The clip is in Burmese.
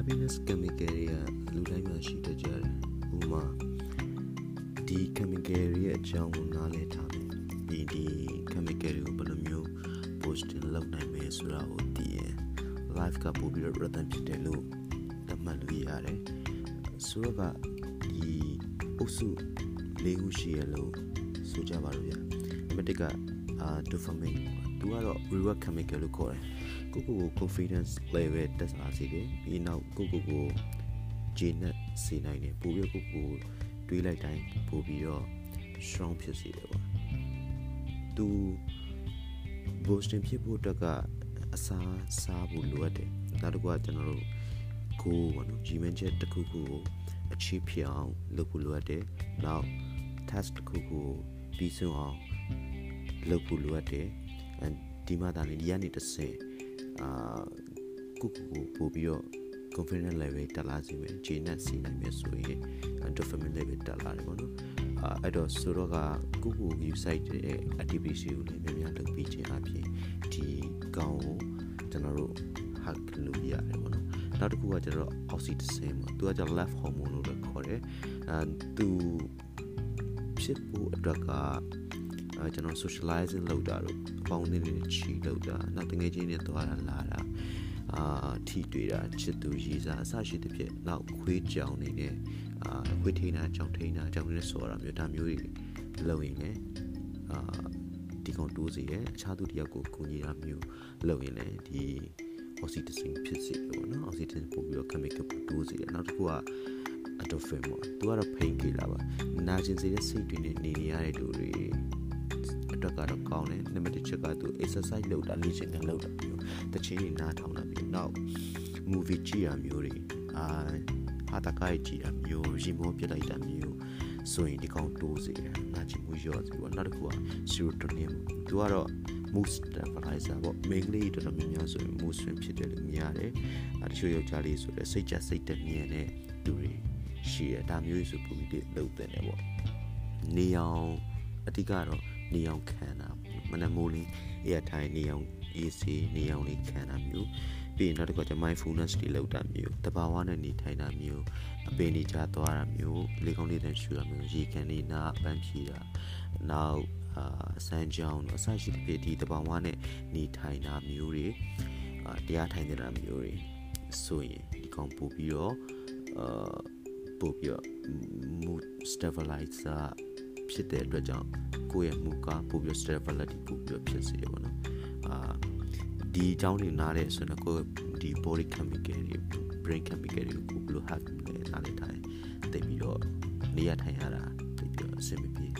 confidence chemical တွေကလူတိုင်းမှာရှိတတ်ကြတယ်ဥပမာဒီ chemical တွေရဲ့အကြောင်းကိုနားလည်ထားမယ်ပြီးဒီ chemical တွေကိုဘယ်လိုမျိုး posting လုပ်နိုင်မယ်ဆိုတာကိုသိရင် live ကပို့ပြီးတော့ rhythm ဖြစ်တယ်လို့သတ်မှတ်လို့ရတယ်ဆိုတော့ကဒီအုပ်စု၄ခုရှိရလို့ဆိုကြပါလို့ရနံပါတ်၁ကအာ dopamine သူကတော့ reward chemical လို့ခေါ်တယ်ကိုကိုကို confidence level တက်လာစေတယ်ပြီးနောက်ကိုကိုကိုဂျင်းနဲ့စေနိုင်တယ်ပို့ပြီးကိုကိုတွေးလိုက်တိုင်းပို့ပြီးတော့ strong ဖြစ်စေတယ်ပေါ့သူ boosting ဖြစ်ဖို့အတွက်ကအစားစားဖို့လိုအပ်တယ်နောက်တစ်ခုကကျွန်တော်တို့ကိုပေါ့နော်ဂျီမန်ချက်တစ်ခုခုကို achieve ဖြစ်အောင်လုပ်ဖို့လိုအပ်တယ်နောက် task တစ်ခုခုကိုပြီးဆုံးအောင်လုပ်ဖို့လိုအပ်တယ် and ဒီမှာဒါနေဒီကနေတစ်ဆင့်အာကိုကိုကိုပို့ပြီးတော့ confidence level တက်လာစေမယ်ဂျေနက်စီနိုင်မယ်ဆိုရင် dopamine level တက်လာတယ်ပေါ့နော်အာအဲ့တော့ဆိုတော့ကကိုကို website ရဲ့ activity ကိုလည်းများများလုပ်ပြီးခြင်းအပြင်ဒီကောင်ကိုကျွန်တော်တို့ hack လုပ်ရတယ်ပေါ့နော်နောက်တစ်ခုကကျတော့ oxytocin ပေါ့သူကကျ left hormone လို့လည်းခေါ်တယ်အဲသူဖြစ်ဖို့အတွက်က အဲကျွန်တော် socializing လုပ်တာတို့အပေါင်းအသင်းတွေချီလုပ်တာနောက်တငယ်ချင်းတွေသွားတာလာတာအာထိတွေ့တာချစ်သူရည်စားအစရှိတဲ့ဖြစ်နောက်ခွေးကြောင်နေတဲ့အာခွေးထိန်းတာကြောင်ထိန်းတာကြောင်နေဆော်တာမျိုးဒါမျိုးတွေလုပ်ရင်လည်းအာဒီကောင်တိုးစီတယ်အခြားသူတယောက်ကိုကူညီတာမျိုးလုပ်ရင်လည်းဒီ oxytocin ဖြစ်စေတယ်ပေါ့နော် oxytocin ပို့ပြီးတော့ chemical ပို့တိုးစေတယ်နောက်တစ်ခုက endorphin ပေါ့သူကတော့ pain killer ပါနာကျင်စေတဲ့စိတ်တွေနဲ့နေနေရတဲ့လူတွေ အတွက်ကတော့ကောင်းတယ်နံပါတ်1ချက်ကသူ exercise လုပ်တာလေ့ကျင့်ခန်းလုပ်တာမျိုးတချင်းတွေနားထောင်တာမျိုးနောက် movie ကြည့်ရမျိုးတွေအာဟာတကိုက်ကြည့်ရမျိုးရီမောပြလိုက်တာမျိုးဆိုရင်ဒီကောင်တိုးစေတယ်နာကျင်မှုလျော့စေပေါ့နောက်တစ်ခုက serotonin သူကတော့ mood stabilizer ပေါ့မိန်းကလေးတော်တော်များများဆိုရင် mood swing ဖြစ်တယ်လို့မြင်ရတယ်အဲတချို့ယောက်ျားလေးဆိုလည်းစိတ်ကြစိတ်တက်မြင်တဲ့သူတွေရှိရဒါမျိုးဆိုပူပြီးလုပ်တဲ့တယ်ပေါ့နေအောင်အတိကတော့ နေအောင်ခံတာမနက်မိုးလင်းအေးထိုင်နေအောင်အေးစေးနေအောင်လေးခံတာမျိုးပြီးရင်နောက်တစ်ခါကျ mindfulness တွေလုပ်တာမျိုးတဘာဝနဲ့နေထိုင်တာမျိုးအပင်နေကြသွားတာမျိုးလေကောင်းလေးတန်းရှူတာမျိုးရေကန်လေးနာပန်းဖြီတာနောက်အာစမ်းကြောင်းတော့အစရှိတဲ့ဖြစ်ဒီတဘာဝနဲ့နေထိုင်တာမျိုးတွေအာတရားထိုင်နေတာမျိုးတွေဆိုရင်ဒီကောင်ပို့ပြီးတော့အာပို့ပြီးတော့ mood stabilizer ဖြစ်တဲ့အတွက်ကြောင့်ကိုယ့်ရဲ့မူကပို့ပြီး stability ပို့ပြီးဖြစ်စေရပါတော့အာဒီအကြောင်းတွေနားတဲ့ဆိုတော့ကိုဒီ body chemical တွေ brain chemical တွေကိုဘယ်လို hack လဲနားလေထားတယ်တိတ်ပြီးတော့နေရထိုင်ရတာတိတ်ပြီးတော့အဆင်မပြေတိတ်မဖြစ်တော့ဘူး